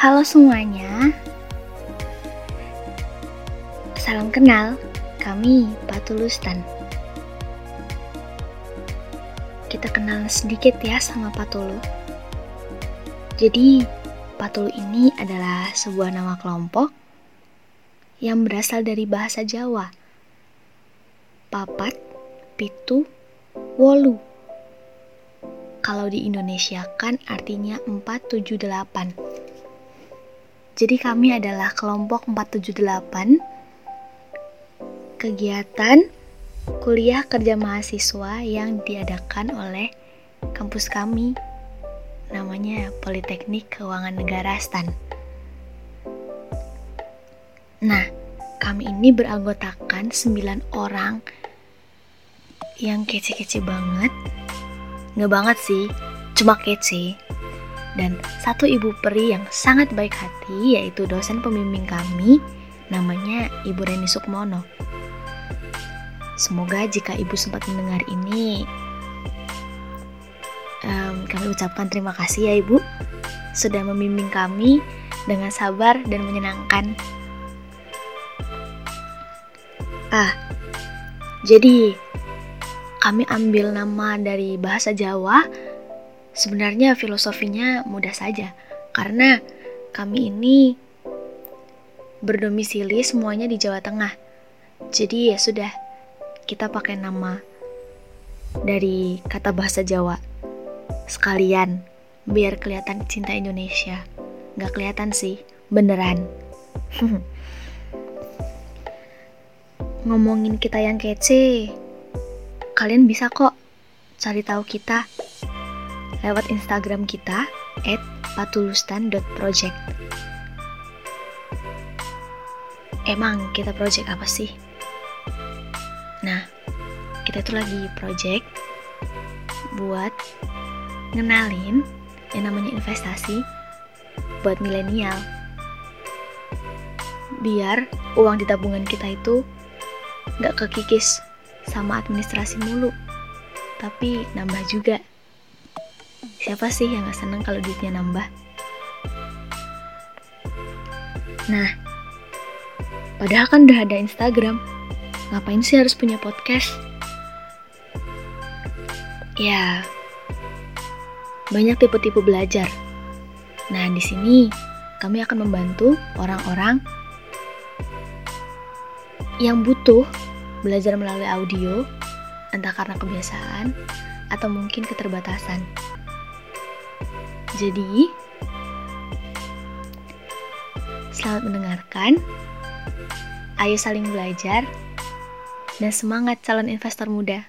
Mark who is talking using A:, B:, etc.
A: Halo semuanya. Salam kenal, kami Patulustan. Kita kenal sedikit ya sama Patulu. Jadi, Patulu ini adalah sebuah nama kelompok yang berasal dari bahasa Jawa. Papat, pitu, wolu. Kalau di Indonesia kan artinya 478. Jadi kami adalah kelompok 478 kegiatan kuliah kerja mahasiswa yang diadakan oleh kampus kami namanya Politeknik Keuangan Negara STAN. Nah, kami ini beranggotakan 9 orang yang kece-kece banget. Nggak banget sih, cuma kece. Dan satu ibu peri yang sangat baik hati yaitu dosen pembimbing kami namanya Ibu Reni Sukmono. Semoga jika ibu sempat mendengar ini, um, kami ucapkan terima kasih ya ibu sudah membimbing kami dengan sabar dan menyenangkan. Ah, jadi kami ambil nama dari bahasa Jawa. Sebenarnya filosofinya mudah saja, karena kami ini berdomisili semuanya di Jawa Tengah. Jadi ya sudah, kita pakai nama dari kata bahasa Jawa sekalian biar kelihatan cinta Indonesia. Gak kelihatan sih, beneran. Ngomongin kita yang kece, kalian bisa kok cari tahu kita lewat Instagram kita at patulustan.project. Emang kita project apa sih? Nah, kita tuh lagi project buat ngenalin yang namanya investasi buat milenial. Biar uang di tabungan kita itu nggak kekikis sama administrasi mulu, tapi nambah juga. Siapa sih yang gak seneng kalau duitnya nambah? Nah, padahal kan udah ada Instagram, Ngapain sih harus punya podcast? Ya, banyak tipe-tipe belajar. Nah, di sini kami akan membantu orang-orang yang butuh belajar melalui audio, entah karena kebiasaan atau mungkin keterbatasan. Jadi, selamat mendengarkan. Ayo saling belajar dan semangat calon investor muda.